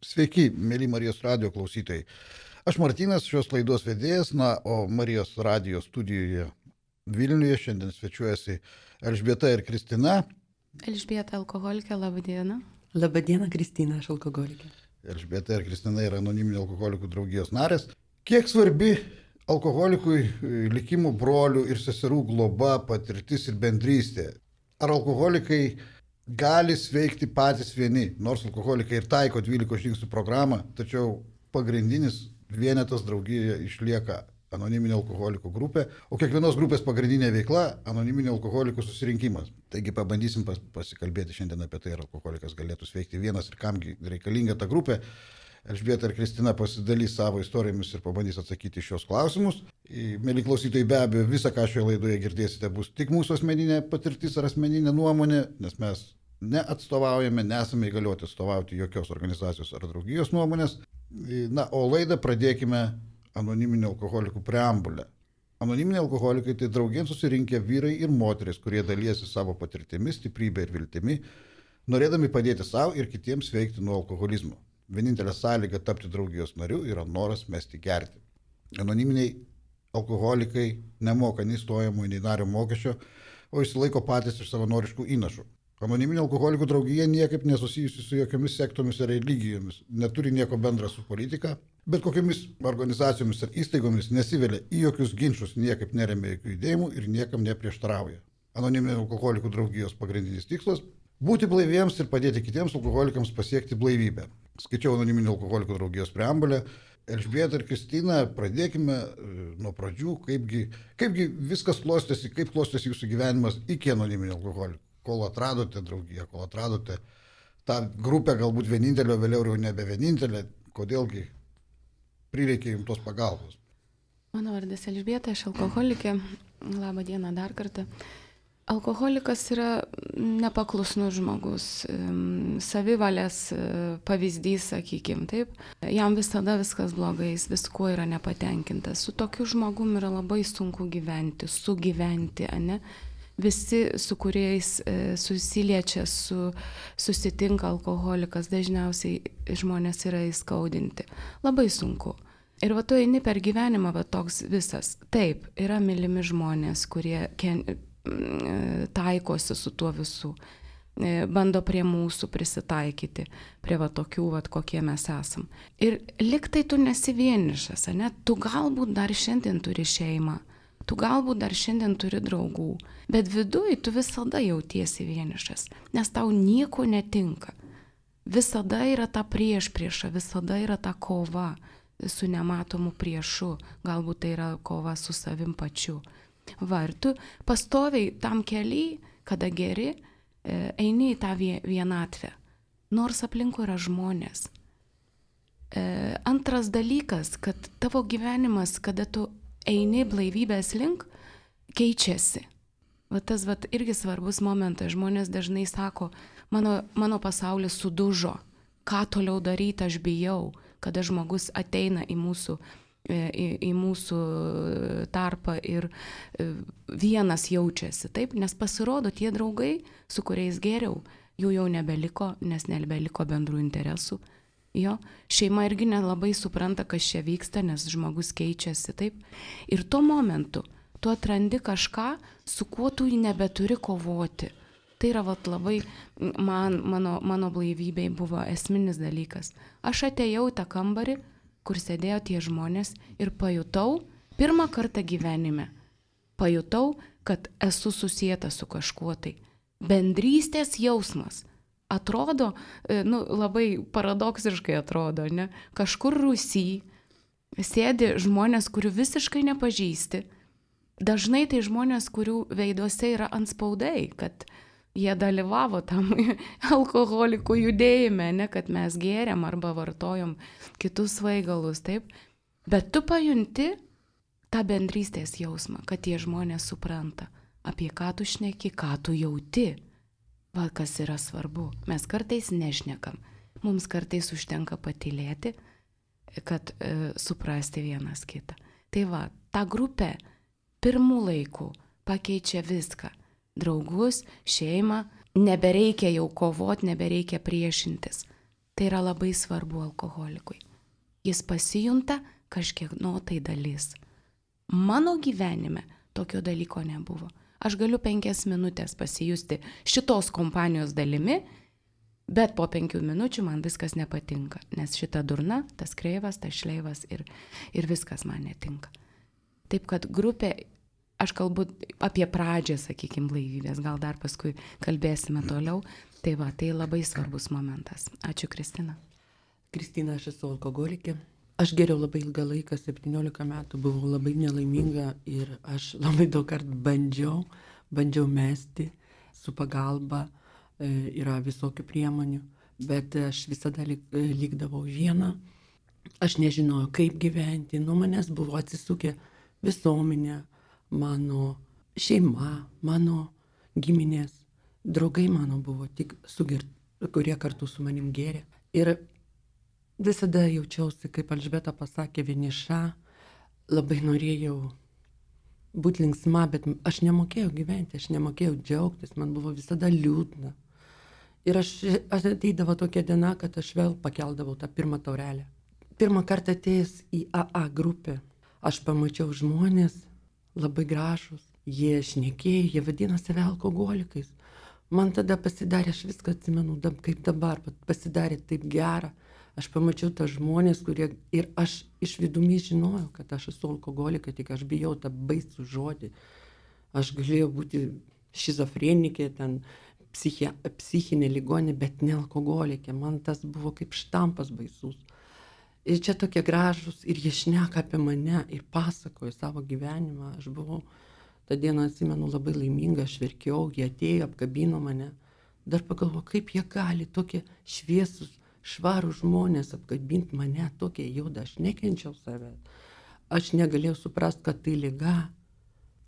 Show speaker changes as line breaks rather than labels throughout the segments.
Sveiki, mėly Marijos radio klausytojai. Aš Martinas, šios laidos vedėjas, na, o Marijos radio studijoje Vilniuje šiandien svečiuojasi Elžbieta ir Kristina.
Elžbieta alkoholikė, laba diena.
Labą dieną, Kristina, aš alkoholikė.
Elžbieta ir Kristina yra anoniminio alkoholikų draugijos narės. Kiek svarbi alkoholikui likimų brolių ir seserų globa, patirtis ir bendrystė? Ar alkoholikai gali sveikti patys vieni, nors alkoholikai ir taiko 12 žingsnių programą, tačiau pagrindinis vienetas draugijoje išlieka anoniminė alkoholikų grupė, o kiekvienos grupės pagrindinė veikla - anoniminio alkoholikų susirinkimas. Taigi pabandysim pas, pasikalbėti šiandien apie tai, ar alkoholikas galėtų sveikti vienas ir kamgi reikalinga ta grupė. Elžbieta ir Kristina pasidalys savo istorijomis ir pabandys atsakyti šios klausimus. Mėly klausytojai, be abejo, visą, ką šioje laidoje girdėsite, bus tik mūsų asmeninė patirtis ar asmeninė nuomonė, nes mes neatstovaujame, nesame įgaliuoti atstovauti jokios organizacijos ar draugijos nuomonės. Na, o laidą pradėkime anoniminio alkoholikų preambulę. Anoniminiai alkoholikai tai draugien susirinkę vyrai ir moteris, kurie dalyjasi savo patirtimi, stiprybė ir viltimi, norėdami padėti savo ir kitiems veikti nuo alkoholizmo. Vienintelė sąlyga tapti draugijos nariu yra noras mesti gerti. Anoniminiai alkoholikai nemoka nei stojamų, nei nario mokesčio, o išsilaiko patys iš savanoriškų įnašų. Anoniminė alkoholikų draugija niekaip nesusijusi su jokiamis sektomis ar religijomis, neturi nieko bendra su politika, bet kokiamis organizacijomis ar įstaigomis nesivelia į jokius ginčius, niekaip neremia jokių judėjimų ir niekam neprieštarauja. Anoniminė alkoholikų draugijos pagrindinis tikslas - būti blaiviems ir padėti kitiems alkoholikams pasiekti blaivybę. Skaičiau anoniminio alkoholikų draugijos preambulę. Elžbieta ir Kristina, pradėkime e, nuo pradžių, kaipgi, kaipgi viskas klostėsi, kaip klostėsi jūsų gyvenimas iki anoniminio alkoholikų, kol atradote draugiją, kol atradote tą grupę, galbūt vienintelio, vėliau jau nebe vienintelė, kodėlgi prireikė jums tos pagalbos.
Mano vardas Elžbieta, aš alkoholikė. Labą dieną dar kartą. Alkoholikas yra nepaklusnus žmogus, savivalės e, pavyzdys, sakykim, taip. Jam visada viskas blogai, jis viskuo yra nepatenkintas. Su tokiu žmogum yra labai sunku gyventi, sugyventi, ne? Visi, su kuriais e, susiliečia, su, susitinka alkoholikas, dažniausiai žmonės yra įskaudinti. Labai sunku. Ir va tu eini per gyvenimą, va toks visas. Taip, yra mylimi žmonės, kurie ken, Mm, taikosi su tuo visų, e, bando prie mūsų prisitaikyti, prie va tokių, va kokie mes esam. Ir liktai tu nesi vienišas, ne? Tu galbūt dar šiandien turi šeimą, tu galbūt dar šiandien turi draugų, bet viduje tu visada jautiesi vienišas, nes tau nieko netinka. Visada yra ta prieš priešą, visada yra ta kova su nematomu priešu, galbūt tai yra kova su savim pačiu. Va, ir tu pastoviai tam keliai, kada geri, e, eini į tą vienatvę, nors aplinkui yra žmonės. E, antras dalykas, kad tavo gyvenimas, kada tu eini blaivybės link, keičiasi. Va tas va, irgi svarbus momentas. Žmonės dažnai sako, mano, mano pasaulis sudužo, ką toliau daryti, aš bijau, kada žmogus ateina į mūsų į, į mūsų tarpą ir e, vienas jaučiasi, taip, nes pasirodo tie draugai, su kuriais geriau, jų jau nebeliko, nes nebeliko bendrų interesų. Jo, šeima irgi nelabai supranta, kas čia vyksta, nes žmogus keičiasi, taip. Ir tuo momentu tu atrandi kažką, su kuo tu nebeturi kovoti. Tai yra vat, labai man, mano, mano blaivybei buvo esminis dalykas. Aš atėjau į tą kambarį, kur sėdėjo tie žmonės ir pajutau, pirmą kartą gyvenime, pajutau, kad esu susijęta su kažkuo tai. Bendrystės jausmas. Atrodo, e, nu, labai paradoksiškai atrodo, ne? Kažkur Rusy sėdi žmonės, kurių visiškai nepažįsti. Dažnai tai žmonės, kurių veiduose yra anspaudai, kad jie dalyvavo tam alkoholikų judėjime, ne kad mes gėrėm arba vartojom kitus svaigalus, taip. Bet tu pajunti tą bendrystės jausmą, kad tie žmonės supranta, apie ką tu šneki, ką tu jauti. Va, kas yra svarbu. Mes kartais nešnekam. Mums kartais užtenka patilėti, kad e, suprasti vienas kitą. Tai va, ta grupė pirmų laikų pakeičia viską draugus, šeimą, nebereikia jau kovoti, nebereikia priešintis. Tai yra labai svarbu alkoholikui. Jis pasijunta kažkiek nuo tai dalis. Mano gyvenime tokio dalyko nebuvo. Aš galiu penkias minutės pasijusti šitos kompanijos dalimi, bet po penkių minučių man viskas nepatinka, nes šita durna, tas kreivas, tas šleivas ir, ir viskas man netinka. Taip kad grupė, aš kalbu apie pradžią, sakykime, blaivybės, gal dar paskui kalbėsime toliau. Tai va, tai labai svarbus momentas. Ačiū, Kristina.
Kristina, aš esu alkoholikė. Aš geriau labai ilgą laiką, 17 metų, buvau labai nelaiminga ir aš labai daug kartų bandžiau, bandžiau mesti su pagalba, e, yra visokių priemonių, bet aš visada e, likdavau viena. Aš nežinojau, kaip gyventi, nuo manęs buvo atsisukę visuomenė, mano šeima, mano giminės, draugai mano buvo tik sugirt, kurie kartu su manim gėrė. Ir visada jaučiausi, kaip Alžbeta pasakė, vieniša, labai norėjau būti linksma, bet aš nemokėjau gyventi, aš nemokėjau džiaugtis, man buvo visada liūdna. Ir aš, aš ateidavo tokia diena, kad aš vėl pakeldavau tą pirmą taurelę. Pirmą kartą atėjęs į AA grupę, aš pamačiau žmonės labai gražus, jie šnekėjo, jie vadina save alkoholikais. Man tada pasidarė, aš viską atsimenu, kaip dabar, pasidarė taip gera aš pamačiau tą žmonės, kurie ir aš iš vidumi žinojau, kad aš esu alkoholikė, tik aš bijau tą baisų žodį. Aš galėjau būti šizofrenikė, ten psichia, psichinė ligonė, bet ne alkoholikė. Man tas buvo kaip štampas baisus. Ir čia tokie gražus, ir jie šneka apie mane, ir pasakoja savo gyvenimą. Aš buvau, tą dieną atsimenu, labai laiminga, aš verkiau, jie atėjo, apkabino mane. Dar pagalvoju, kaip jie gali tokie šviesus, švarų žmonės apkabint mane tokia jauda, aš nekenčiau save. Aš negalėjau suprasti, kad tai lyga.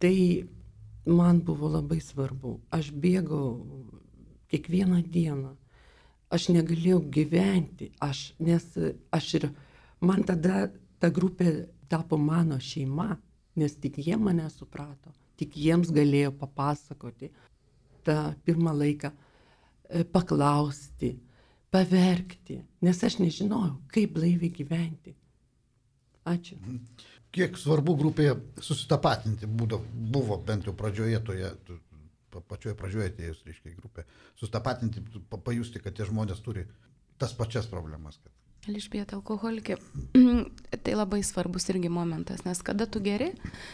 Tai man buvo labai svarbu. Aš bėgau kiekvieną dieną. Aš negalėjau gyventi, aš, nes aš ir man tada ta grupė tapo mano šeima, nes tik jie mane suprato, tik jiems galėjo papasakoti tą pirmą laiką, e, paklausti, paverkti, nes aš nežinojau, kaip blaiviai gyventi. Ačiū.
Kiek svarbu grupėje susitapatinti būdo, buvo bent jau pradžioje toje, pačioje pradžioje atėjus, reiškia, grupė, susitapatinti, pajusti, kad tie žmonės turi tas pačias problemas. Kad...
Elžbieta alkoholikė, tai labai svarbus irgi momentas, nes kada tu geri,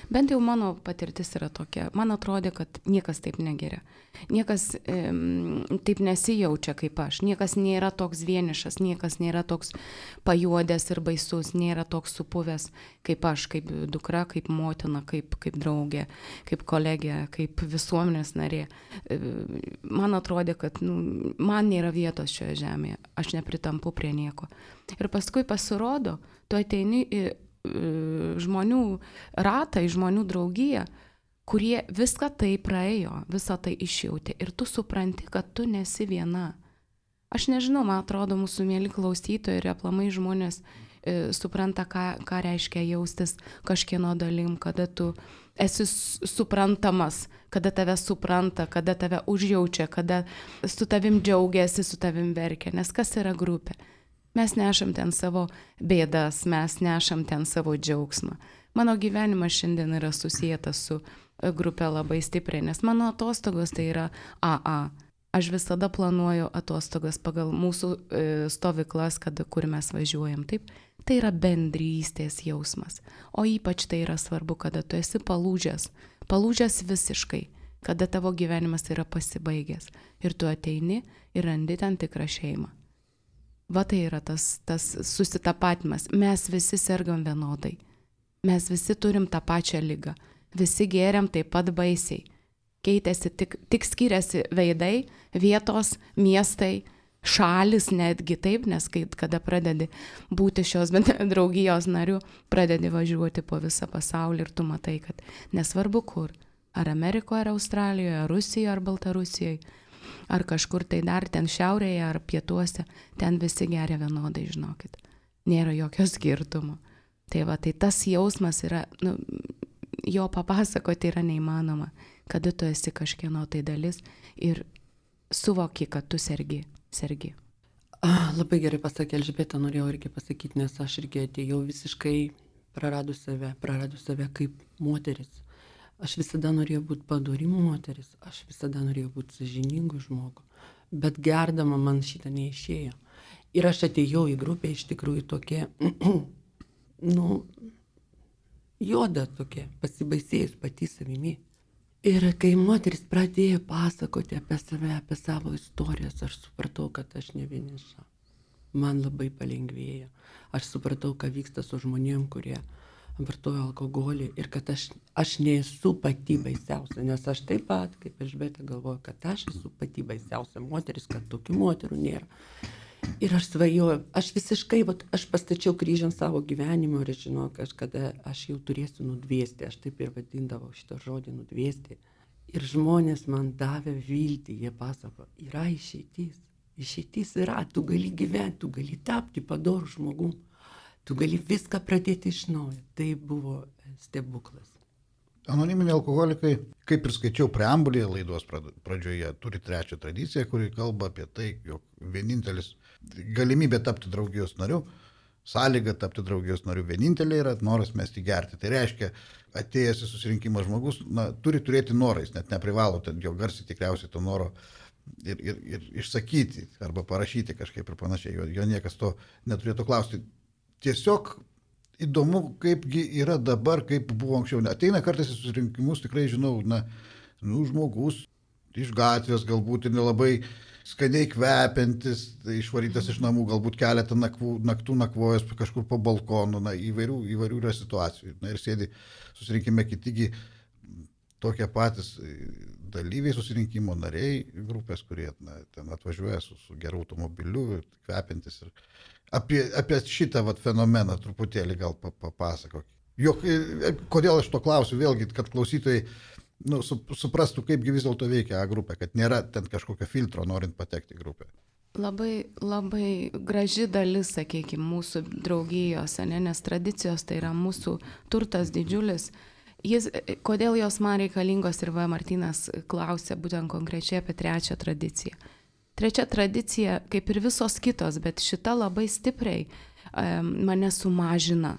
bent jau mano patirtis yra tokia, man atrodė, kad niekas taip negeria. Niekas e, taip nesijaučia kaip aš, niekas nėra toks vienišas, niekas nėra toks pajuodęs ir baisus, nėra toks supuvęs kaip aš, kaip dukra, kaip motina, kaip, kaip draugė, kaip kolegė, kaip visuomenės narė. E, man atrodė, kad nu, man nėra vietos šioje žemėje, aš nepritampu prie nieko. Ir paskui pasirodo, tu ateini į žmonių ratą, į žmonių draugiją, kurie viską tai praėjo, visą tai išjauti ir tu supranti, kad tu nesi viena. Aš nežinau, man atrodo, mūsų mėly klausytojai ir aplamai žmonės e, supranta, ką, ką reiškia jaustis kažkieno dalim, kada tu esi suprantamas, kada tave supranta, kada tave užjaučia, kada su tavim džiaugiasi, su tavim verkia. Nes kas yra grupė? Mes nešam ten savo bėdas, mes nešam ten savo džiaugsmą. Mano gyvenimas šiandien yra susijęs su e, grupė labai stipriai, nes mano atostogos tai yra AA. Aš visada planuoju atostogas pagal mūsų e, stovyklas, kada, kur mes važiuojam. Taip, tai yra bendrystės jausmas. O ypač tai yra svarbu, kada tu esi palūžęs, palūžęs visiškai, kada tavo gyvenimas yra pasibaigęs ir tu ateini ir randi ten tikrą šeimą. Va tai yra tas, tas susitapatimas. Mes visi sergam vienodai. Mes visi turim tą pačią lygą. Visi geriam taip pat baisiai. Keitėsi tik, tik skiriasi veidai, vietos, miestai, šalis netgi taip, nes kai, kada pradedi būti šios draugijos nariu, pradedi važiuoti po visą pasaulį ir tu matai, kad nesvarbu kur, ar Amerikoje, ar Australijoje, ar Rusijoje, ar Baltarusijoje, ar kažkur tai dar ten šiaurėje ar pietuose, ten visi geria vienodai, žinokit. Nėra jokio skirtumo. Tai va, tai tas jausmas yra, nu, jo papasakoti yra neįmanoma, kada tu esi kažkieno tai dalis ir suvoki, kad tu sergi, sergi.
Labai gerai pasakė Elžbieta, norėjau irgi pasakyti, nes aš irgi atėjau visiškai praradu save, praradu save kaip moteris. Aš visada norėjau būti padorimų moteris, aš visada norėjau būti sažiningų žmogų, bet gerdama man šitą neišėjo. Ir aš atėjau į grupę iš tikrųjų tokia, nu, juoda tokia, pasibaisėjus pati savimi. Ir kai moteris pradėjo pasakoti apie save, apie savo istorijas, aš supratau, kad aš ne vieniša. Man labai palengvėjo. Aš supratau, ką vyksta su žmonėm, kurie vartoju alkoholį ir kad aš, aš nesu pati baisiausia, nes aš taip pat, kaip Elžbeta, galvoju, kad aš esu pati baisiausia moteris, kad tokių moterų nėra. Ir aš svajoju, aš visiškai, vat, aš pastačiau kryžių ant savo gyvenimo ir žinau, kažkada aš jau turėsiu nudvėsti, aš taip ir vadindavau šitą žodį nudvėsti. Ir žmonės man davė viltį, jie pasako, yra išeitis, išeitis yra, tu gali gyventi, tu gali tapti padorų žmogum tu gali viską pradėti iš naujo. Tai buvo stebuklas.
Anoniminiai alkoholikai, kaip ir skaičiau preambulėje laidos pradžioje, turi trečią tradiciją, kuri kalba apie tai, jog vienintelis galimybė tapti draugijos nariu, sąlyga tapti draugijos nariu vienintelė yra noras mesti gerti. Tai reiškia, atėjęs į susirinkimą žmogus na, turi turėti norais, net neprivalo ten jo garsiai tikriausiai to noro ir, ir, ir išsakyti arba parašyti kažkaip ir panašiai. Jo, jo niekas to neturėtų klausti tiesiog įdomu, kaipgi yra dabar, kaip buvo anksčiau. Ateina kartais į susirinkimus, tikrai žinau, na, nu, žmogus iš gatvės galbūt ir nelabai skaniai kvepiantis, tai išvarytas iš namų, galbūt keletą nakvų, naktų nakvojęs kažkur po balkonu, na, įvairių, įvairių yra situacijų. Na ir sėdi susirinkime kitigi tokie patys dalyviai susirinkimo nariai grupės, kurie na, ten atvažiuoja su, su geru automobiliu, kvepiantis ir apie, apie šitą vat, fenomeną truputėlį gal papasakok. Jok, e, kodėl aš to klausiu, vėlgi, kad klausytojai nu, suprastų, kaipgi vis dėlto veikia A grupė, kad nėra ten kažkokio filtro norint patekti į grupę.
Labai, labai graži dalis, sakykime, mūsų draugijos, ne, nes tradicijos tai yra mūsų turtas didžiulis. Jis, kodėl jos man reikalingos ir V. Martinas klausė būtent konkrečiai apie trečią tradiciją. Trečia tradicija, kaip ir visos kitos, bet šita labai stipriai mane sumažina.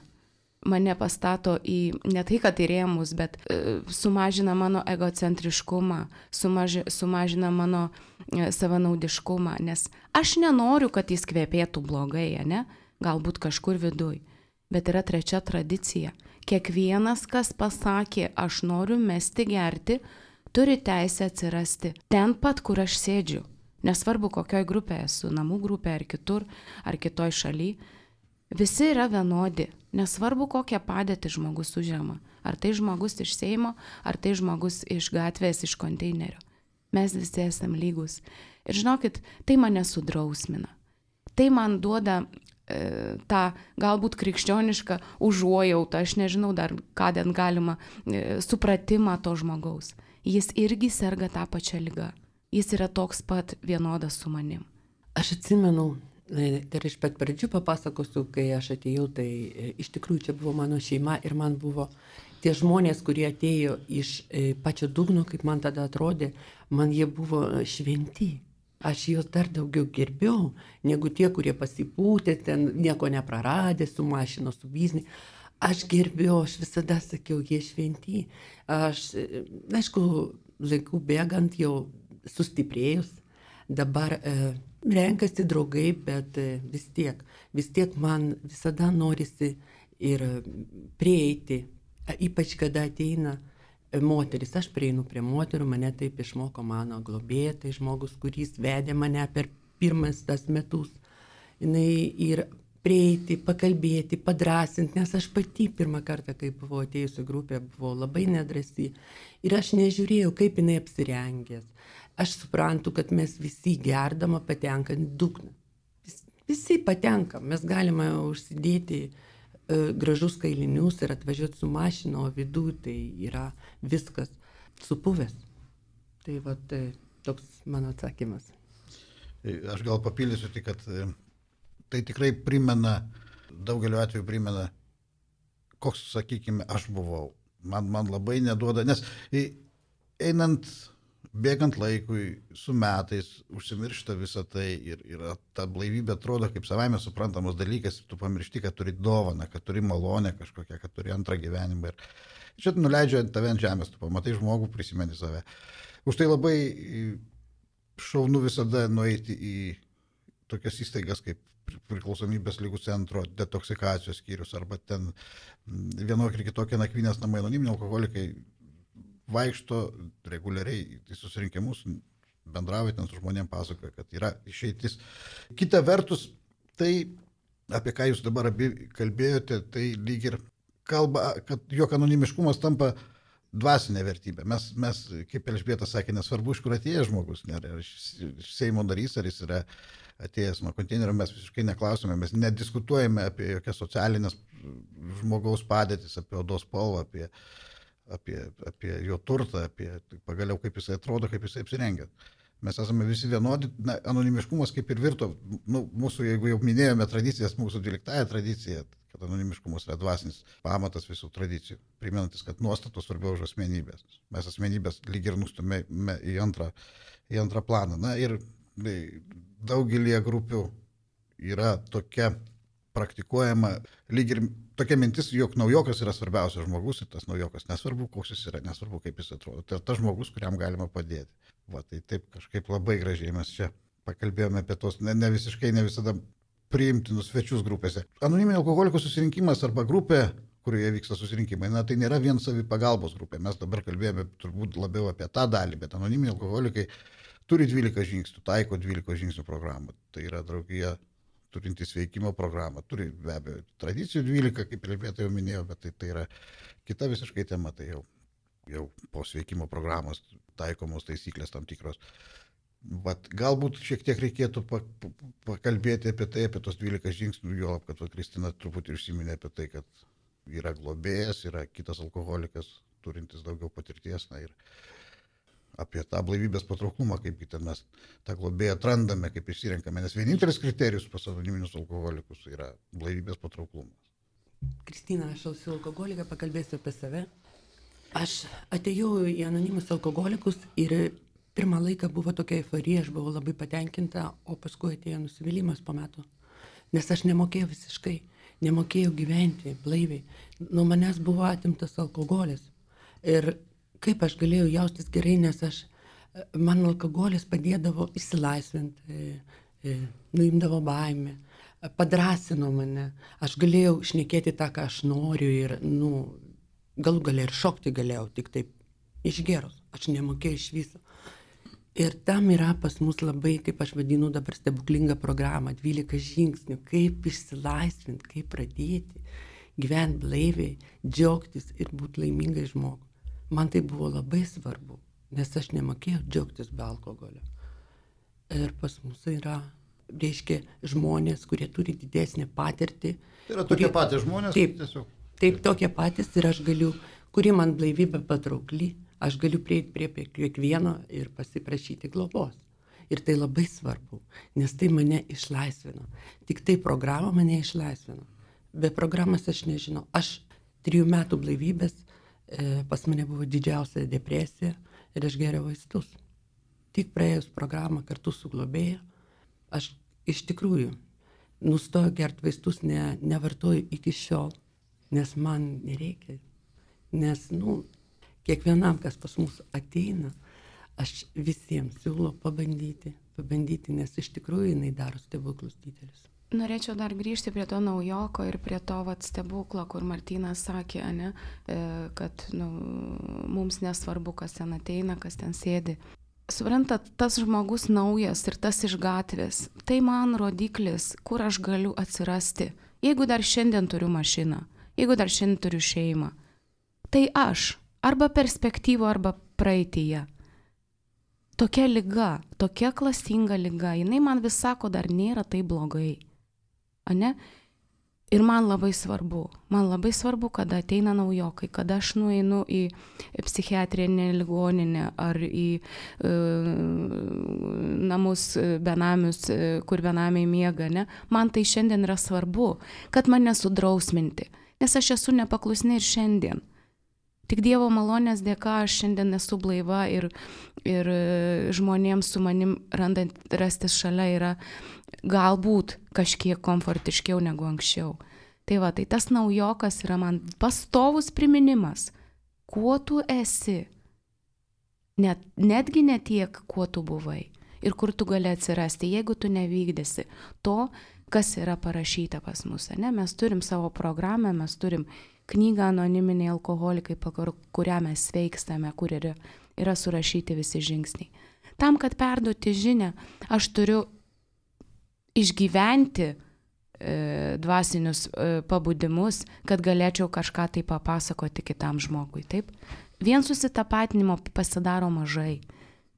Mane pastato į ne tai, kad į rėmus, bet e, sumažina mano egocentriškumą, sumaži, sumažina mano e, savanaudiškumą, nes aš nenoriu, kad jis kvepėtų blogai, ne? Galbūt kažkur viduj. Bet yra trečia tradicija. Kiekvienas, kas pasakė, aš noriu mesti gerti, turi teisę atsirasti ten pat, kur aš sėdžiu. Nesvarbu, kokioj grupėje esu, namų grupė ar kitur, ar kitoj šaly, visi yra vienodi. Nesvarbu, kokią padėtį žmogus užima. Ar tai žmogus iš Seimo, ar tai žmogus iš gatvės, iš konteinerio. Mes visi esame lygus. Ir žinokit, tai mane sudrausmina. Tai man duoda tą galbūt krikščionišką užuojautą, aš nežinau dar, ką ten galima, e, supratimą to žmogaus. Jis irgi serga tą pačią lygą jis yra toks pat vienodas su manim.
Aš atsimenu, ir iš pat pradžių papasakosiu, kai aš atėjau, tai e, iš tikrųjų čia buvo mano šeima ir man buvo tie žmonės, kurie atėjo iš e, pačio dugno, kaip man tada atrodė, man jie buvo šventi. Aš juos dar daugiau gerbiau, negu tie, kurie pasipūtė, ten nieko nepraradė, su mašino, su bizni. Aš gerbiau, aš visada sakiau, jie šventi. Aš, e, aišku, laikų bėgant jau sustiprėjus, dabar e, renkasi draugai, bet e, vis tiek, vis tiek man visada norisi ir prieiti, ypač kada ateina e, moteris, aš prieinu prie moterų, mane taip išmoko mano globėja, tai žmogus, kuris vedė mane per pirmas tas metus. Jis ir prieiti, pakalbėti, padrasinti, nes aš pati pirmą kartą, kai buvau atėjusi grupė, buvau labai nedrasi ir aš nežiūrėjau, kaip jinai apsirengęs, aš suprantu, kad mes visi gerdama patenkam į dugną. Vis, visi patenkam, mes galime užsidėti e, gražus kailinius ir atvažiuoti su mašina, o vidų tai yra viskas supuvęs. Tai va, tai toks mano atsakymas.
E, aš gal papildysiu tik, kad e, tai tikrai primena, daugeliu atveju primena, koks, sakykime, aš buvau. Man, man labai neduoda, nes e, einant bėgant laikui, su metais, užsimiršta visą tai ir, ir ta blaivybė atrodo kaip savaime suprantamas dalykas ir tu pamiršti, kad turi dovaną, kad turi malonę kažkokią, kad turi antrą gyvenimą. Ir čia nuleidžia tave ant žemės, tu pamatai žmogų, prisimeni save. Už tai labai šaunu visada nueiti į tokias įstaigas kaip priklausomybės lygų centro detoksikacijos skyrius arba ten vienokį ir kitokį nakvynės namai, anoniminiai alkoholikai vaikšto reguliariai į susirinkimus, bendrauja ten su žmonėm, pasakoja, kad yra išeitis. Kita vertus, tai apie ką jūs dabar abi kalbėjote, tai lyg ir kalba, kad jo anonimiškumas tampa dvasinė vertybė. Mes, mes kaip Elžbieta sakė, nesvarbu, iš kur atėjęs žmogus, ne, ar iš, Seimo narys, ar jis yra atėjęs nuo konteinerio, mes visiškai neklausome, mes nediskutuojame apie jokias socialinės žmogaus padėtis, apie odos spalvą, apie, apie, apie jo turtą, apie pagaliau kaip jisai atrodo, kaip jisai apsirengia. Mes esame visi vienodi, na, anonimiškumas kaip ir virto, nu, mūsų, jeigu jau minėjome tradicijas, mūsų dvyliktąją tradiciją, kad anonimiškumas yra dvasinis pamatas visų tradicijų, primenantis, kad nuostatos svarbiau už asmenybės. Mes asmenybės lyg ir nustumėme į antrą, į antrą planą. Na ir daugelį grupių yra tokia praktikuojama lyg ir tokia mintis, jog naujokas yra svarbiausias žmogus ir tas naujokas nesvarbu, koks jis yra, nesvarbu, kaip jis atrodo. Tai tas žmogus, kuriam galima padėti. Va, tai taip kažkaip labai gražiai mes čia pakalbėjome apie tos ne, ne visiškai, ne visada priimtinus svečius grupėse. Anoniminio alkoholikų susirinkimas arba grupė, kurioje vyksta susirinkimai, na tai nėra vien savipagalbos grupė. Mes dabar kalbėjome turbūt labiau apie tą dalį, bet anoniminiai alkoholikai turi 12 žingsnių, taiko 12 žingsnių programą. Tai yra draugija turintis veikimo programą. Turi be abejo tradicijų 12, kaip Elbėta jau minėjo, bet tai, tai yra kita visiškai tema, tai jau, jau po sveikimo programos taikomos taisyklės tam tikros. Vat, galbūt šiek tiek reikėtų pakalbėti apie tai, apie tos 12 žingsnių, jo, kad va, Kristina truputį užsiminė apie tai, kad yra globėjas, yra kitas alkoholikas, turintis daugiau patirties. Na, ir apie tą blaivybės patrauklumą, kaip ten mes tą globėją atrandame, kaip išsirenkame, nes vienintelis kriterijus pas anoniminius alkoholikus yra blaivybės patrauklumas.
Kristina, aš esu alkoholiką, pakalbėsiu apie save. Aš atėjau į anonimus alkoholikus ir pirmą laiką buvo tokia euforija, aš buvau labai patenkinta, o paskui atėjo nusivylimas po metų. Nes aš nemokėjau visiškai, nemokėjau gyventi blaiviai. Nuo manęs buvo atimtas alkoholis. Ir kaip aš galėjau jaustis gerai, nes aš, man alkoholis padėdavo įsilaisvinti, e, e, nuimdavo baimę, padrasino mane, aš galėjau šnekėti tą, ką aš noriu ir, nu, galų galę ir šokti galėjau, tik taip išgerus, aš nemokėjau iš viso. Ir tam yra pas mus labai, kaip aš vadinu dabar stebuklinga programa, 12 žingsnių, kaip išsilaisvinti, kaip pradėti gyventi blaiviai, džiaugtis ir būti laimingai žmogui. Man tai buvo labai svarbu, nes aš nemokėjau džiaugtis be alkoholio. Ir pas mus yra, reiškia, žmonės, kurie turi didesnį patirtį.
Tai yra tokie kurie, patys žmonės.
Taip, tiesiog. taip, tokie patys ir aš galiu, kuri man blaivybė patraukli, aš galiu prieiti prie kiekvieno ir pasiprašyti globos. Ir tai labai svarbu, nes tai mane išlaisvino. Tik tai programa mane išlaisvino. Be programos aš nežinau. Aš trijų metų blaivybės pas mane buvo didžiausia depresija ir aš geriau vaistus. Tik praėjus programą kartu su globėja, aš iš tikrųjų nustojau gerti vaistus, ne, nevartoju iki šiol, nes man nereikia. Nes, nu, kiekvienam, kas pas mus ateina, aš visiems siūlau pabandyti, pabandyti, nes iš tikrųjų jinai daro stebuklus didelius.
Norėčiau dar grįžti prie to naujoko ir prie to vat, stebuklo, kur Martinas sakė, ne, e, kad nu, mums nesvarbu, kas ten ateina, kas ten sėdi. Suprantat, tas žmogus naujas ir tas iš gatvės, tai man rodiklis, kur aš galiu atsirasti. Jeigu dar šiandien turiu mašiną, jeigu dar šiandien turiu šeimą, tai aš arba perspektyvo, arba praeitįje. Tokia lyga, tokia klastinga lyga, jinai man vis sako, dar nėra tai blogai ane? Ir man labai svarbu, man labai svarbu, kada ateina naujokai, kada aš nueinu į psichiatrinę ligoninę ar į e, namus benamius, e, kur benamiai miega, ne? Man tai šiandien yra svarbu, kad mane sudrausminti, nes aš esu nepaklusni ir šiandien. Tik Dievo malonės dėka aš šiandien esu blaiva ir, ir e, žmonėms su manim randant rastis šalia yra galbūt kažkiek komfortiškiau negu anksčiau. Tai va, tai tas naujokas yra man pastovus priminimas, kuo tu esi. Net, netgi ne tiek, kuo tu buvai ir kur tu gali atsirasti, jeigu tu nevykdysi to, kas yra parašyta pas mus. Ne? Mes turim savo programą, mes turim knygą anoniminiai alkoholikai, pagal kurią mes sveikstame, kur yra, yra surašyti visi žingsniai. Tam, kad perduoti žinę, aš turiu išgyventi e, dvasinius e, pabudimus, kad galėčiau kažką tai papasakoti kitam žmogui. Taip? Vien susitapatinimo pasidaro mažai.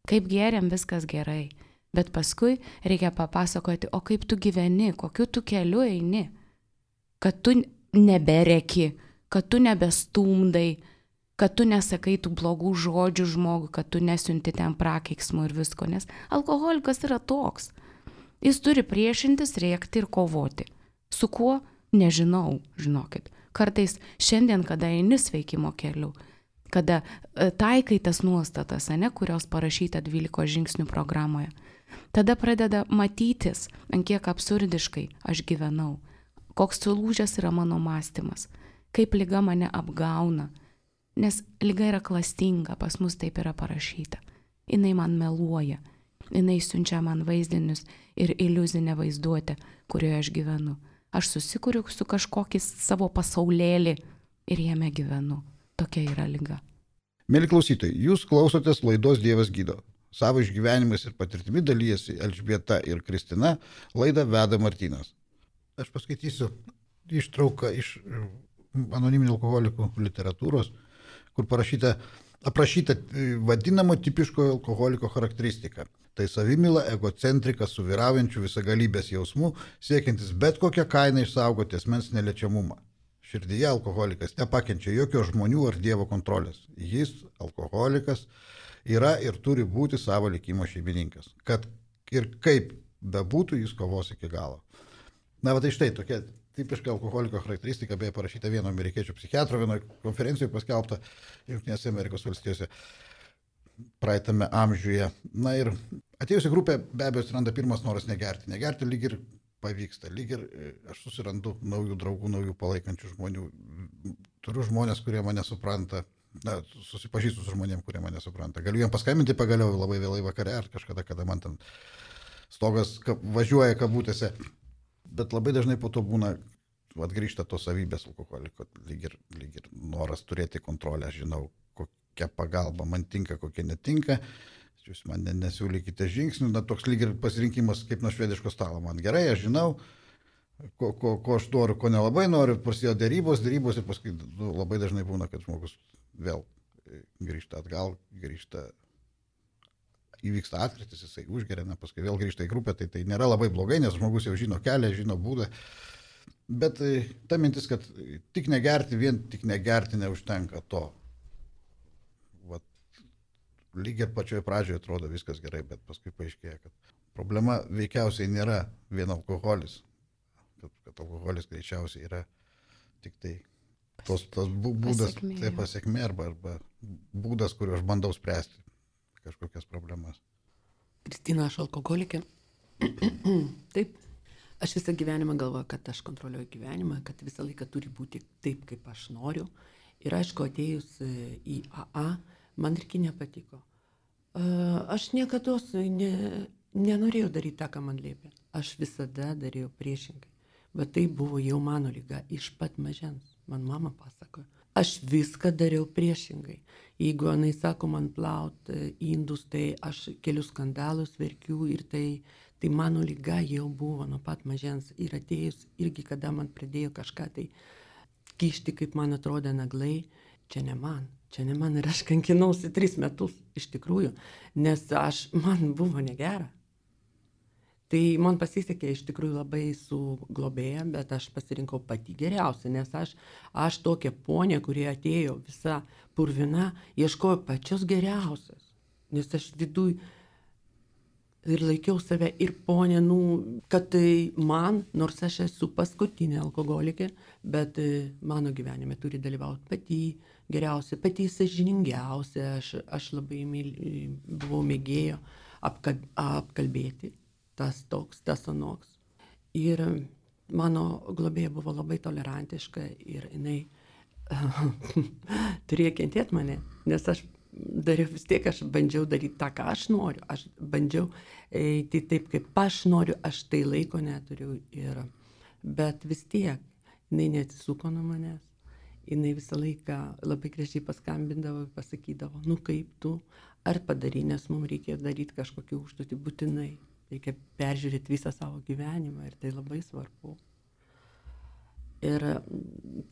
Kaip geriam, viskas gerai. Bet paskui reikia papasakoti, o kaip tu gyveni, kokiu tu keliu eini. Kad tu nebereki, kad tu nebestumdai, kad tu nesakai tų blogų žodžių žmogui, kad tu nesiunti ten prakeiksmų ir visko, nes alkoholikas yra toks. Jis turi priešintis, rėkti ir kovoti. Su kuo? Nežinau, žinokit. Kartais šiandien, kada eini sveikimo keliu, kada e, taikai tas nuostatas, ne, kurios parašyta 12 žingsnių programoje, tada pradeda matytis, ant kiek absurdiškai aš gyvenau, koks sulūžęs yra mano mąstymas kaip lyga mane apgauna. Nes lyga yra klastinga, pas mus taip yra parašyta. Jis man meluoja, jis siunčia man vaizdinius ir iliuzinę vaizduotę, kurioje aš gyvenu. Aš susikuriu su kažkokį savo pasaulėlį ir jame gyvenu. Tokia yra lyga.
Mėly klausytojai, jūs klausotės laidos Dievas gydo. Savo išgyvenimais ir patirtimi dalyjasi Elžbieta ir Kristina, laidą veda Martinas. Aš paskaitysiu ištrauką iš anoniminių alkoholikų literatūros, kur parašyta, aprašyta e, vadinamo tipiško alkoholiko charakteristika. Tai savimila, egocentrika su vyraujančiu visagalybės jausmu, siekiantis bet kokią kainą išsaugoti asmens neliečiamumą. Širdyje alkoholikas nepakenčia jokio žmonių ar Dievo kontrolės. Jis, alkoholikas, yra ir turi būti savo likimo šeimininkas. Kad ir kaip bebūtų, jis kovos iki galo. Na, va tai štai tokia tipiška alkoholiko charakteristika, beje, parašyta vieno amerikiečių psichiatro, vienoje konferencijoje paskelbta Junktinėse Amerikos valstijose praeitame amžiuje. Na ir atėjusi grupė be abejo atsiranda pirmas noras negerti. Negerti lyg ir pavyksta, lyg ir e, aš susirandu naujų draugų, naujų palaikančių žmonių. Turiu žmonės, kurie mane supranta. Na, susipažįstu su žmonėm, kurie mane supranta. Galiu jiem paskambinti pagaliau labai vėlai vakare ar kažkada, kada man ten stogas važiuoja kabutėse bet labai dažnai po to būna, atgrįžta tos savybės alkoholiko, lyg ir, lyg ir noras turėti kontrolę, aš žinau, kokia pagalba man tinka, kokia netinka, jūs man nesiūlykite žingsnių, na toks lyg ir pasirinkimas kaip nuo švediško stalo, man gerai, aš žinau, ko, ko, ko aš noriu, ko nelabai noriu, prasidėjo dėrybos, dėrybos ir paskui nu, labai dažnai būna, kad žmogus vėl grįžta atgal, grįžta įvyksta atkritis, jisai užgeria, na, paskui vėl grįžta į grupę, tai tai nėra labai blogai, nes žmogus jau žino kelią, žino būdą. Bet e, ta mintis, kad tik negerti, vien tik negerti neužtenka to. Vat, lyg ir pačioje pradžioje atrodo viskas gerai, bet paskui paaiškėja, kad problema veikiausiai nėra vien alkoholis, kad, kad alkoholis greičiausiai yra tik tai tos, tos būdas, pasiekmė, tai pasiekmė arba, arba būdas, kuriuo aš bandau spręsti kažkokias problemas.
Kristina, aš alkoholikė. taip, aš visą gyvenimą galvoju, kad aš kontroliuoju gyvenimą, kad visą laiką turi būti taip, kaip aš noriu. Ir aišku, atėjus e, į AA, man irgi nepatiko. E, aš niekada ne, nenorėjau daryti tą, ką man liepė. Aš visada dariau priešingai. Bet tai buvo jau mano lyga iš pat mažens. Man mama pasakojo. Aš viską dariau priešingai. Jeigu jinai sako man plaut e, indus, tai aš kelius skandalus verkiu ir tai, tai mano lyga jau buvo nuo pat mažens ir atėjus irgi, kada man pradėjo kažką tai kišti, kaip man atrodė naglai, čia ne man, čia ne man ir aš kankinausi tris metus iš tikrųjų, nes aš, man buvo negera. Tai man pasisekė iš tikrųjų labai su globėja, bet aš pasirinkau pati geriausia, nes aš, aš tokia ponė, kurie atėjo visa purvina, ieškojo pačios geriausios. Nes aš viduj ir laikiau save ir ponė, nu, kad tai man, nors aš esu paskutinė alkoholikė, bet e, mano gyvenime turi dalyvauti pati geriausia, pati sažiningiausia, aš, aš labai myl, buvau mėgėjo apkal, apkalbėti, tas toks, tas anoks. Ir mano globėja buvo labai tolerantiška ir jinai turėjo kentėti mane, nes aš dariau vis tiek, aš bandžiau daryti tą, ką aš noriu, aš bandžiau eiti taip, kaip aš noriu, aš tai laiko neturiu. Ir, bet vis tiek, jinai neatsisuko nuo manęs, jinai visą laiką labai gražiai paskambindavo ir pasakydavo, nu kaip tu, ar padarai, nes mums reikia daryti kažkokį užduotį būtinai, reikia peržiūrėti visą savo gyvenimą ir tai labai svarbu. Ir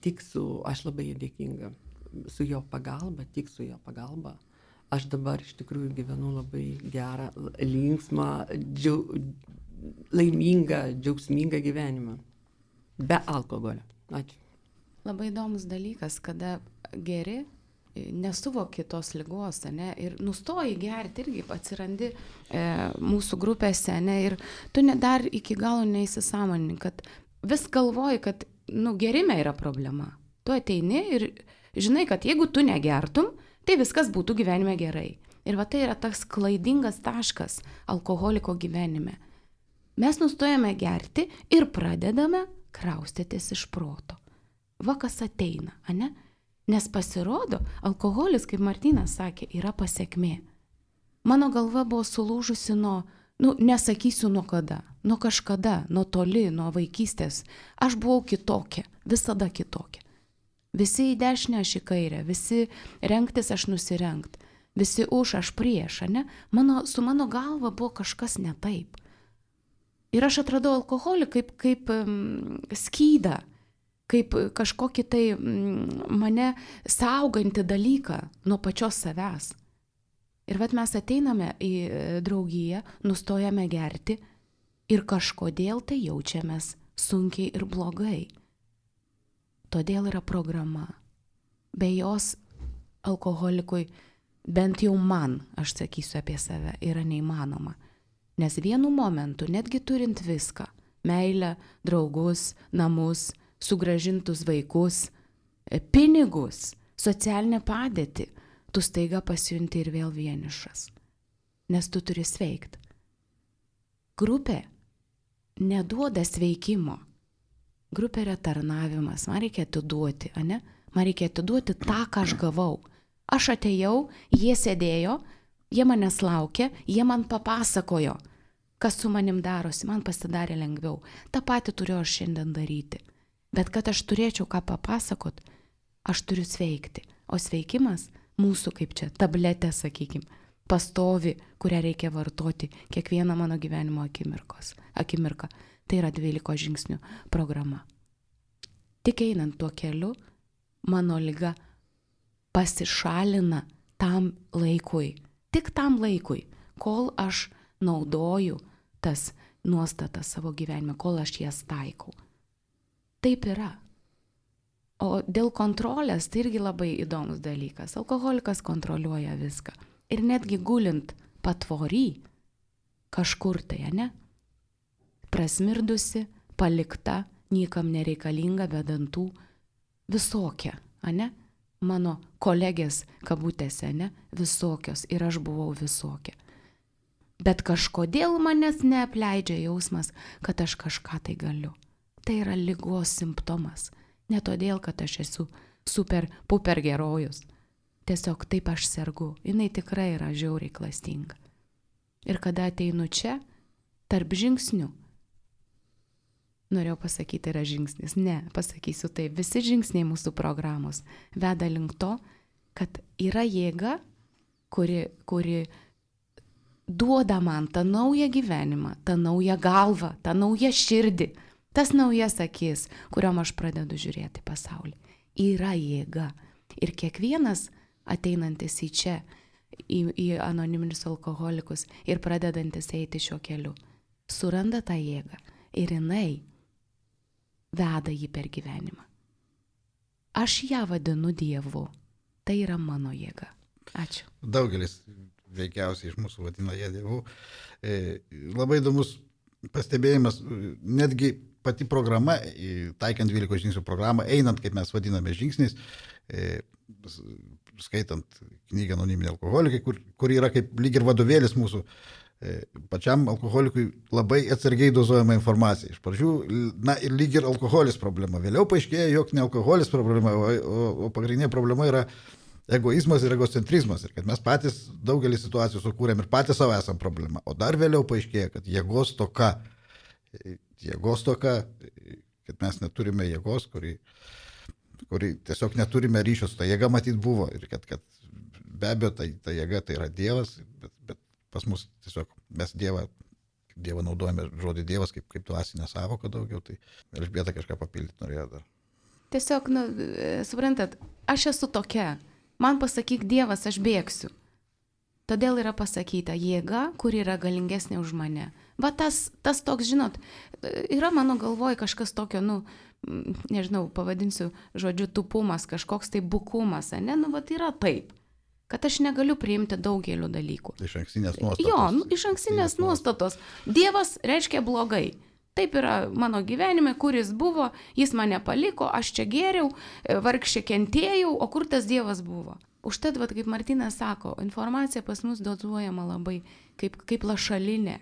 tik su, aš labai dėkinga su jo pagalba, tik su jo pagalba, aš dabar iš tikrųjų gyvenu labai gerą, linksmą, džiau, laimingą, džiaugsmingą gyvenimą. Be alkoholio. Ačiū.
Labai įdomus dalykas, kada geri, nesuvoki tos lygos, ne, ir nustoji gerti irgi atsirandi e, mūsų grupėse, ne, ir tu ne, dar iki galo neįsisamonin, kad vis galvoji, kad, nu, gerime yra problema. Tu ateini ir žinai, kad jeigu tu negertum, tai viskas būtų gyvenime gerai. Ir va tai yra tas klaidingas taškas alkoholiko gyvenime. Mes nustojame gerti ir pradedame kraustytis iš proto. Va kas ateina, ane? Nes pasirodo, alkoholis, kaip Martinas sakė, yra pasiekmė. Mano galva buvo sulūžusi nuo, nu, nesakysiu nuo kada, nuo kažkada, nuo toli, nuo vaikystės. Aš buvau kitokia, visada kitokia. Visi į dešinę, aš į kairę, visi renktis, aš nusirengt, visi už, aš prieš, ne? Mano, su mano galva buvo kažkas ne taip. Ir aš atradau alkoholį kaip, kaip um, skydą, kaip kažkokį tai um, mane saugantį dalyką nuo pačios savęs. Ir vat mes ateiname į e, draugiją, nustojame gerti ir kažkodėl tai jaučiamės sunkiai ir blogai. Todėl yra programa. Be jos alkoholikui, bent jau man, aš sakysiu apie save, yra neįmanoma. Nes vienu momentu, netgi turint viską - meilę, draugus, namus, sugražintus vaikus, e, pinigus, socialinę padėtį, tu staiga pasijunti ir vėl vienišas. Nes tu turi sveikti. Grupė neduoda sveikimo Grupė yra tarnavimas, man reikia atiduoti, ne? Man reikia atiduoti tą, ką aš gavau. Aš atėjau, jie sėdėjo, jie manęs laukė, jie man papasakojo, kas su manim darosi, man pasidarė lengviau. Ta pati turiu aš šiandien daryti. Bet kad aš turėčiau ką papasakot, aš turiu sveikti. O sveikimas mūsų kaip čia, tabletė, sakykim, pastovi, kurią reikia vartoti kiekvieną mano gyvenimo akimirkos. Akimirką. Tai yra 12 žingsnių programa. Tik einant tuo keliu, mano lyga pasišalina tam laikui. Tik tam laikui, kol aš naudoju tas nuostatas savo gyvenime, kol aš jas taikau. Taip yra. O dėl kontrolės tai irgi labai įdomus dalykas. Alkoholikas kontroliuoja viską. Ir netgi gulint patvory kažkur tai, ne? prasmirdusi, palikta, niekam nereikalinga, be dantų, visokia, ane? Mano kolegės kabutėse, ne? Visokios ir aš buvau visokia. Bet kažkodėl manęs neapleidžia jausmas, kad aš kažką tai galiu. Tai yra lygos simptomas. Ne todėl, kad aš esu super, puper gerojus. Tiesiog taip aš sergu. Jis tikrai yra žiauriai klastinga. Ir kada ateinu čia, tarp žingsnių, norėjau pasakyti, yra žingsnis. Ne, pasakysiu taip, visi žingsniai mūsų programos veda link to, kad yra jėga, kuri, kuri duoda man tą naują gyvenimą, tą naują galvą, tą naują širdį, tas naujas akis, kuriuom aš pradedu žiūrėti pasaulį. Yra jėga. Ir kiekvienas ateinantis į čia, į, į anoniminius alkoholikus ir pradedantis eiti šiuo keliu, suranda tą jėgą. Ir jinai veda jį per gyvenimą. Aš ją vadinu Dievu. Tai yra mano jėga. Ačiū.
Daugelis veikiausiai iš mūsų vadina jie dievų. E, labai įdomus pastebėjimas, netgi pati programa, taikant 12 žingsnių programą, einant, kaip mes vadiname, žingsniais, e, skaitant knygą Anoniminiai alkoholikai, kur, kur yra kaip lyg ir vadovėlis mūsų e, pačiam alkoholikui labai atsargiai dozuojama informacija. Iš pradžių, na ir lyg ir alkoholis problema. Vėliau paaiškėjo, jog ne alkoholis problema, o, o, o pagrindinė problema yra egoizmas ir egocentrizmas. Ir kad mes patys daugelį situacijų sukūrėm ir patys savo esam problema. O dar vėliau paaiškėjo, kad jėgos toka, jėgos toka, kad mes neturime jėgos, kuri, kuri tiesiog neturime ryšio su ta jėga matyt buvo. Ir kad, kad be abejo ta, ta jėga tai yra Dievas, bet, bet pas mus tiesiog mes Dievą, Dievą naudojame žodį Dievas kaip, kaip dvasinę savoką daugiau, tai Elžbieta kažką papildyti norėjo dar.
Tiesiog, nu, suprantat, aš esu tokia, Man pasakyk Dievas, aš bėgsiu. Todėl yra pasakyta jėga, kuri yra galingesnė už mane. Va tas, tas toks, žinot, yra mano galvoje kažkas tokio, nu, nežinau, pavadinsiu žodžiu tupumas, kažkoks tai bukumas, ne, nu, va yra taip kad aš negaliu priimti daugelio dalykų.
Iš ankstinės nuostatos.
Jo, nu, iš ankstinės nuostatos. Dievas reiškia blogai. Taip yra mano gyvenime, kuris buvo, jis mane paliko, aš čia geriau, vargšė kentėjau, o kur tas Dievas buvo. Užtat, vat, kaip Martinas sako, informacija pas mus dozuojama labai kaip, kaip lašalinė.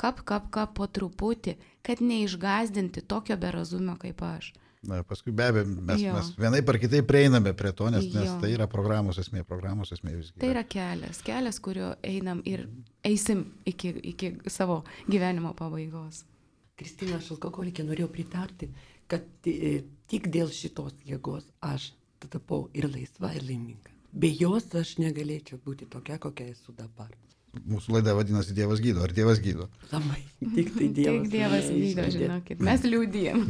Kap, kap, kap po truputį, kad neišgazdinti tokio berazumio kaip aš.
Na, paskui be abejo, mes, jo. mes vienai par kitai prieiname prie to, nes, jo. nes tai yra programos esmė, programos esmė visgi.
Tai yra kelias, kelias, kuriuo einam ir eisim iki, iki savo gyvenimo pabaigos.
Kristina, aš alkoholikė norėjau pritarti, kad e, tik dėl šitos jėgos aš tapau ir laisva, ir laiminga. Be jos aš negalėčiau būti tokia, kokia esu dabar.
Mūsų laida vadinasi Dievas gydo. Ar Dievas gydo?
Labai. Tik tai Dievas.
Tik Dievas gydo, žinokit. Mes liūdėjom.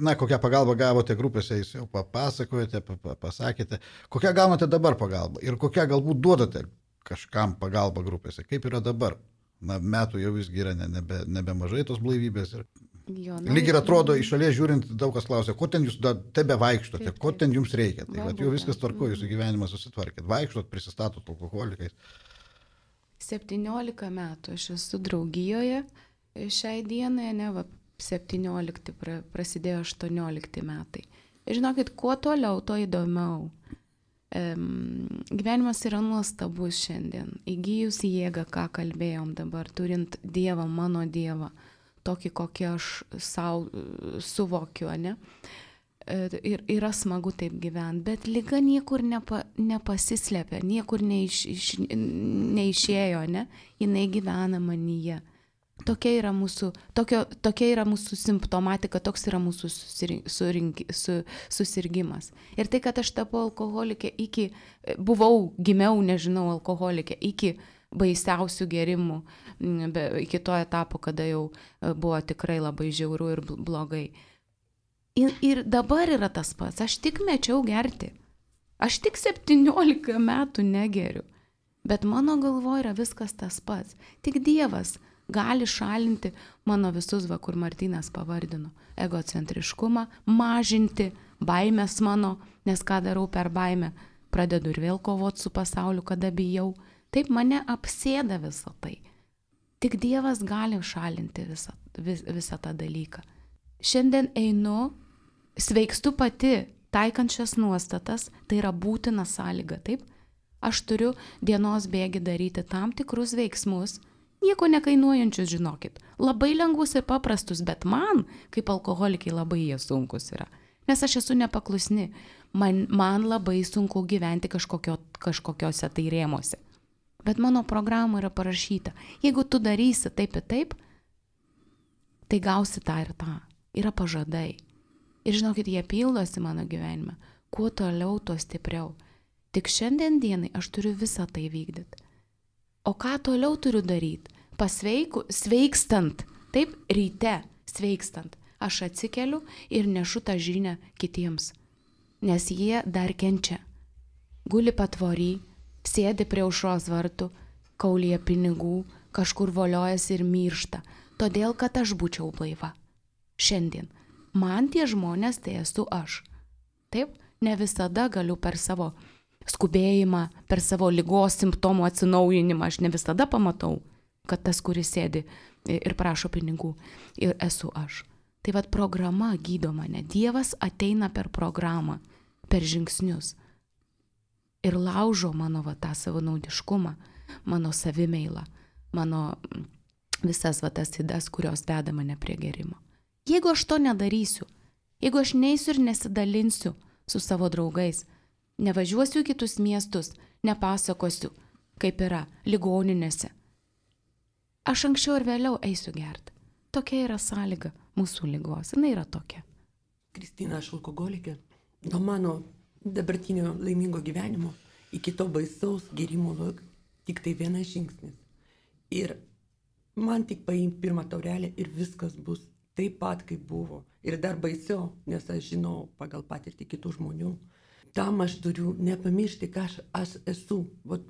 Na, kokią pagalbą gavote grupėse, jūs jau papasakojate, pasakėte. Kokią gaunate dabar pagalbą ir kokią galbūt duodate kažkam pagalbą grupėse? Kaip yra dabar? na, metų jau visgi yra ne, nebe, nebe mažai tos blaivybės. Ir... Jo, na, Lyg ir atrodo, iš šalies žiūrint, daug kas klausia, ko ten jūs tebe vaikštote, taip, taip. ko ten jums reikia. Tai va, jau viskas tvarko, jūsų mhm. gyvenimas susitvarkėt, vaikštot, prisistatot alkoholikais.
17 metų aš esu draugijoje, šiai dienai, ne, va, 17 prasidėjo 18 metai. Žinokit, kuo toliau, tuo įdomiau. Gyvenimas yra nuostabus šiandien. Įgyjus jėgą, ką kalbėjom dabar, turint Dievą, mano Dievą, tokį, kokį aš savo suvokiu, ne? E, ir yra smagu taip gyventi, bet lyga niekur nepa, nepasislėpia, niekur neiš, iš, neišėjo, ne? Jinai gyvena manyje. Tokia yra mūsų, tokio, tokia yra mūsų simptomatika, toks yra mūsų susirink, surink, su, susirgymas. Ir tai, kad aš tapau alkoholikė iki, buvau, gimiau, nežinau, alkoholikė iki baisiausių gerimų, be, iki to etapo, kada jau e, buvo tikrai labai žiauru ir blogai. Ir, ir dabar yra tas pats, aš tik mečiau gerti. Aš tik 17 metų negeriu. Bet mano galvoje yra viskas tas pats. Tik Dievas gali šalinti mano visus, va, kur Martinas pavardino, egocentriškumą, mažinti baimės mano, nes ką darau per baimę, pradedu ir vėl kovoti su pasauliu, kada bijau. Taip mane apsėda visą tai. Tik Dievas gali šalinti visą, vis, visą tą dalyką. Šiandien einu, sveikstu pati, taikant šias nuostatas, tai yra būtina sąlyga, taip? Aš turiu dienos bėgi daryti tam tikrus veiksmus, Nieko nekainuojančius, žinokit. Labai lengvus ir paprastus, bet man, kaip alkoholikai, labai jie sunkus yra. Nes aš esu nepaklusni. Man, man labai sunku gyventi kažkokio, kažkokiose tai rėmose. Bet mano programų yra parašyta, jeigu tu darysi taip ir taip, tai gausi tą ir tą. Yra pažadai. Ir žinokit, jie pildosi mano gyvenime. Kuo toliau, tuo stipriau. Tik šiandien dienai aš turiu visą tai vykdyti. O ką toliau turiu daryti? Pasveiku, sveikstant, taip, ryte, sveikstant, aš atsikeliu ir nešu tą žinią kitiems, nes jie dar kenčia. Guli patvory, sėdi prie aušros vartų, kaulyje pinigų, kažkur voliojasi ir miršta, todėl kad aš būčiau blaiva. Šiandien man tie žmonės tai esu aš. Taip, ne visada galiu per savo skubėjimą, per savo lygos simptomų atsinaujinimą. Aš ne visada pamatau, kad tas, kuris sėdi ir prašo pinigų, ir esu aš. Tai vad programa gydo mane. Dievas ateina per programą, per žingsnius. Ir laužo mano va, tą savanaudiškumą, mano savimeilą, mano visas va, tas įdas, kurios veda mane prie gerimo. Jeigu aš to nedarysiu, jeigu aš neįsiu ir nesidalinsiu su savo draugais, nevažiuosiu į kitus miestus, nepasakosiu, kaip yra ligoninėse, aš anksčiau ar vėliau eisiu gerti. Tokia yra sąlyga mūsų lygos, jinai yra tokia.
Kristina, aš alkoholikė. Nuo mano dabartinio laimingo gyvenimo iki to baisaus gerimo tik tai vienas žingsnis. Ir man tik paimti pirmą taurelę ir viskas bus taip pat, kaip buvo. Ir dar baisiau, nes aš žinau pagal patirtį kitų žmonių. Tam aš turiu nepamiršti, ką aš, aš esu. Vat,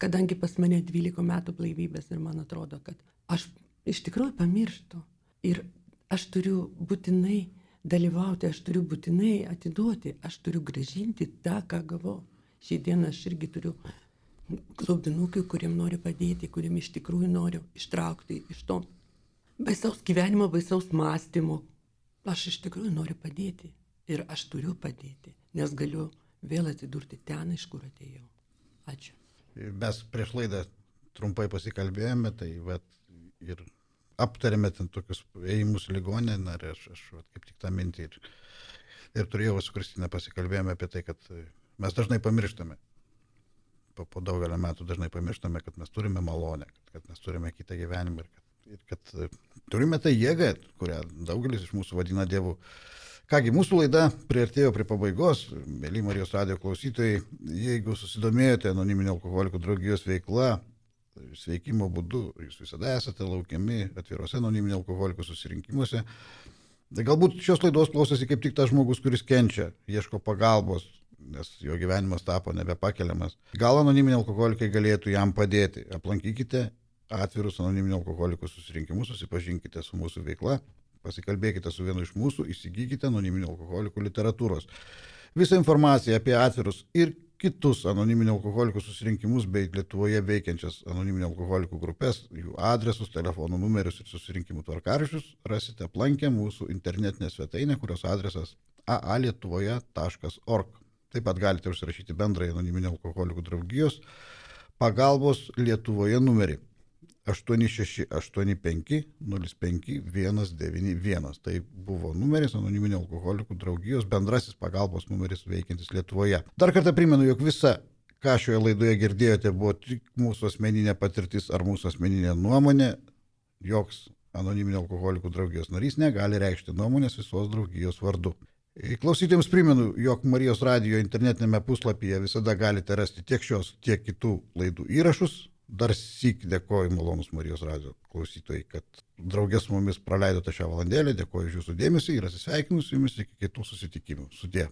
kadangi pas mane 12 metų blaivybės ir man atrodo, kad aš iš tikrųjų pamirštu. Ir aš turiu būtinai dalyvauti, aš turiu būtinai atiduoti, aš turiu gražinti tą, ką gavau. Šiandien aš irgi turiu glaudinukų, kuriem noriu padėti, kuriem iš tikrųjų noriu ištraukti iš to baisaus gyvenimo, baisaus mąstymo. Aš iš tikrųjų noriu padėti ir aš turiu padėti, nes galiu vėl atsidurti ten, iš kur atėjau. Ačiū.
Mes prieš laidą trumpai pasikalbėjome, tai vat, ir aptarėme ten tokius ėjimus ligonę, ir aš, aš vat, kaip tik tą mintį ir, ir turėjau su Kristina pasikalbėjome apie tai, kad mes dažnai pamirštame po, po daugelio metų dažnai pamirštame, kad mes turime malonę, kad, kad mes turime kitą gyvenimą ir kad, ir kad e, turime tą jėgą, kurią daugelis iš mūsų vadina Dievu. Kągi, mūsų laida prieartėjo prie pabaigos. Mėly Marijos radio klausytojai, jeigu susidomėjote anoniminio alkoholikų draugijos veikla, sveikimo būdu, jūs visada esate laukiami atvirose anoniminio alkoholikų susirinkimuose. Tai galbūt šios laidos klausosi kaip tik tas žmogus, kuris kenčia, ieško pagalbos, nes jo gyvenimas tapo nebepakeliamas. Gal anoniminiai alkoholikai galėtų jam padėti. Aplankykite atvirus anoniminio alkoholikų susirinkimus, susipažinkite su mūsų veikla, pasikalbėkite su vienu iš mūsų, įsigykite anoniminio alkoholikų literatūros. Visą informaciją apie atvirus ir kitus anoniminio alkoholikų susirinkimus bei Lietuvoje veikiančias anoniminio alkoholikų grupės, jų adresus, telefonų numerius ir susirinkimų tvarkarašius rasite aplankę mūsų internetinę svetainę, kurios adresas aalietuvoje.org. Taip pat galite užsirašyti bendrąjį anoniminio alkoholikų draugijos pagalbos Lietuvoje numerį 8685-05-191. Tai buvo numeris anoniminio alkoholikų draugijos bendrasis pagalbos numeris veikiantis Lietuvoje. Dar kartą primenu, jog visa, ką šioje laidoje girdėjote, buvo tik mūsų asmeninė patirtis ar mūsų asmeninė nuomonė. Joks anoniminio alkoholikų draugijos narys negali reikšti nuomonės visos draugijos vardu. Klausytėms primenu, jog Marijos radio internetinėme puslapyje visada galite rasti tiek šios, tiek kitų laidų įrašus. Dar sik dėkoju malonus Marijos radio klausytojai, kad draugės su mumis praleidote šią valandėlę. Dėkoju už jūsų dėmesį ir atsisveikinu su jumis iki kitų susitikimų. Sudė.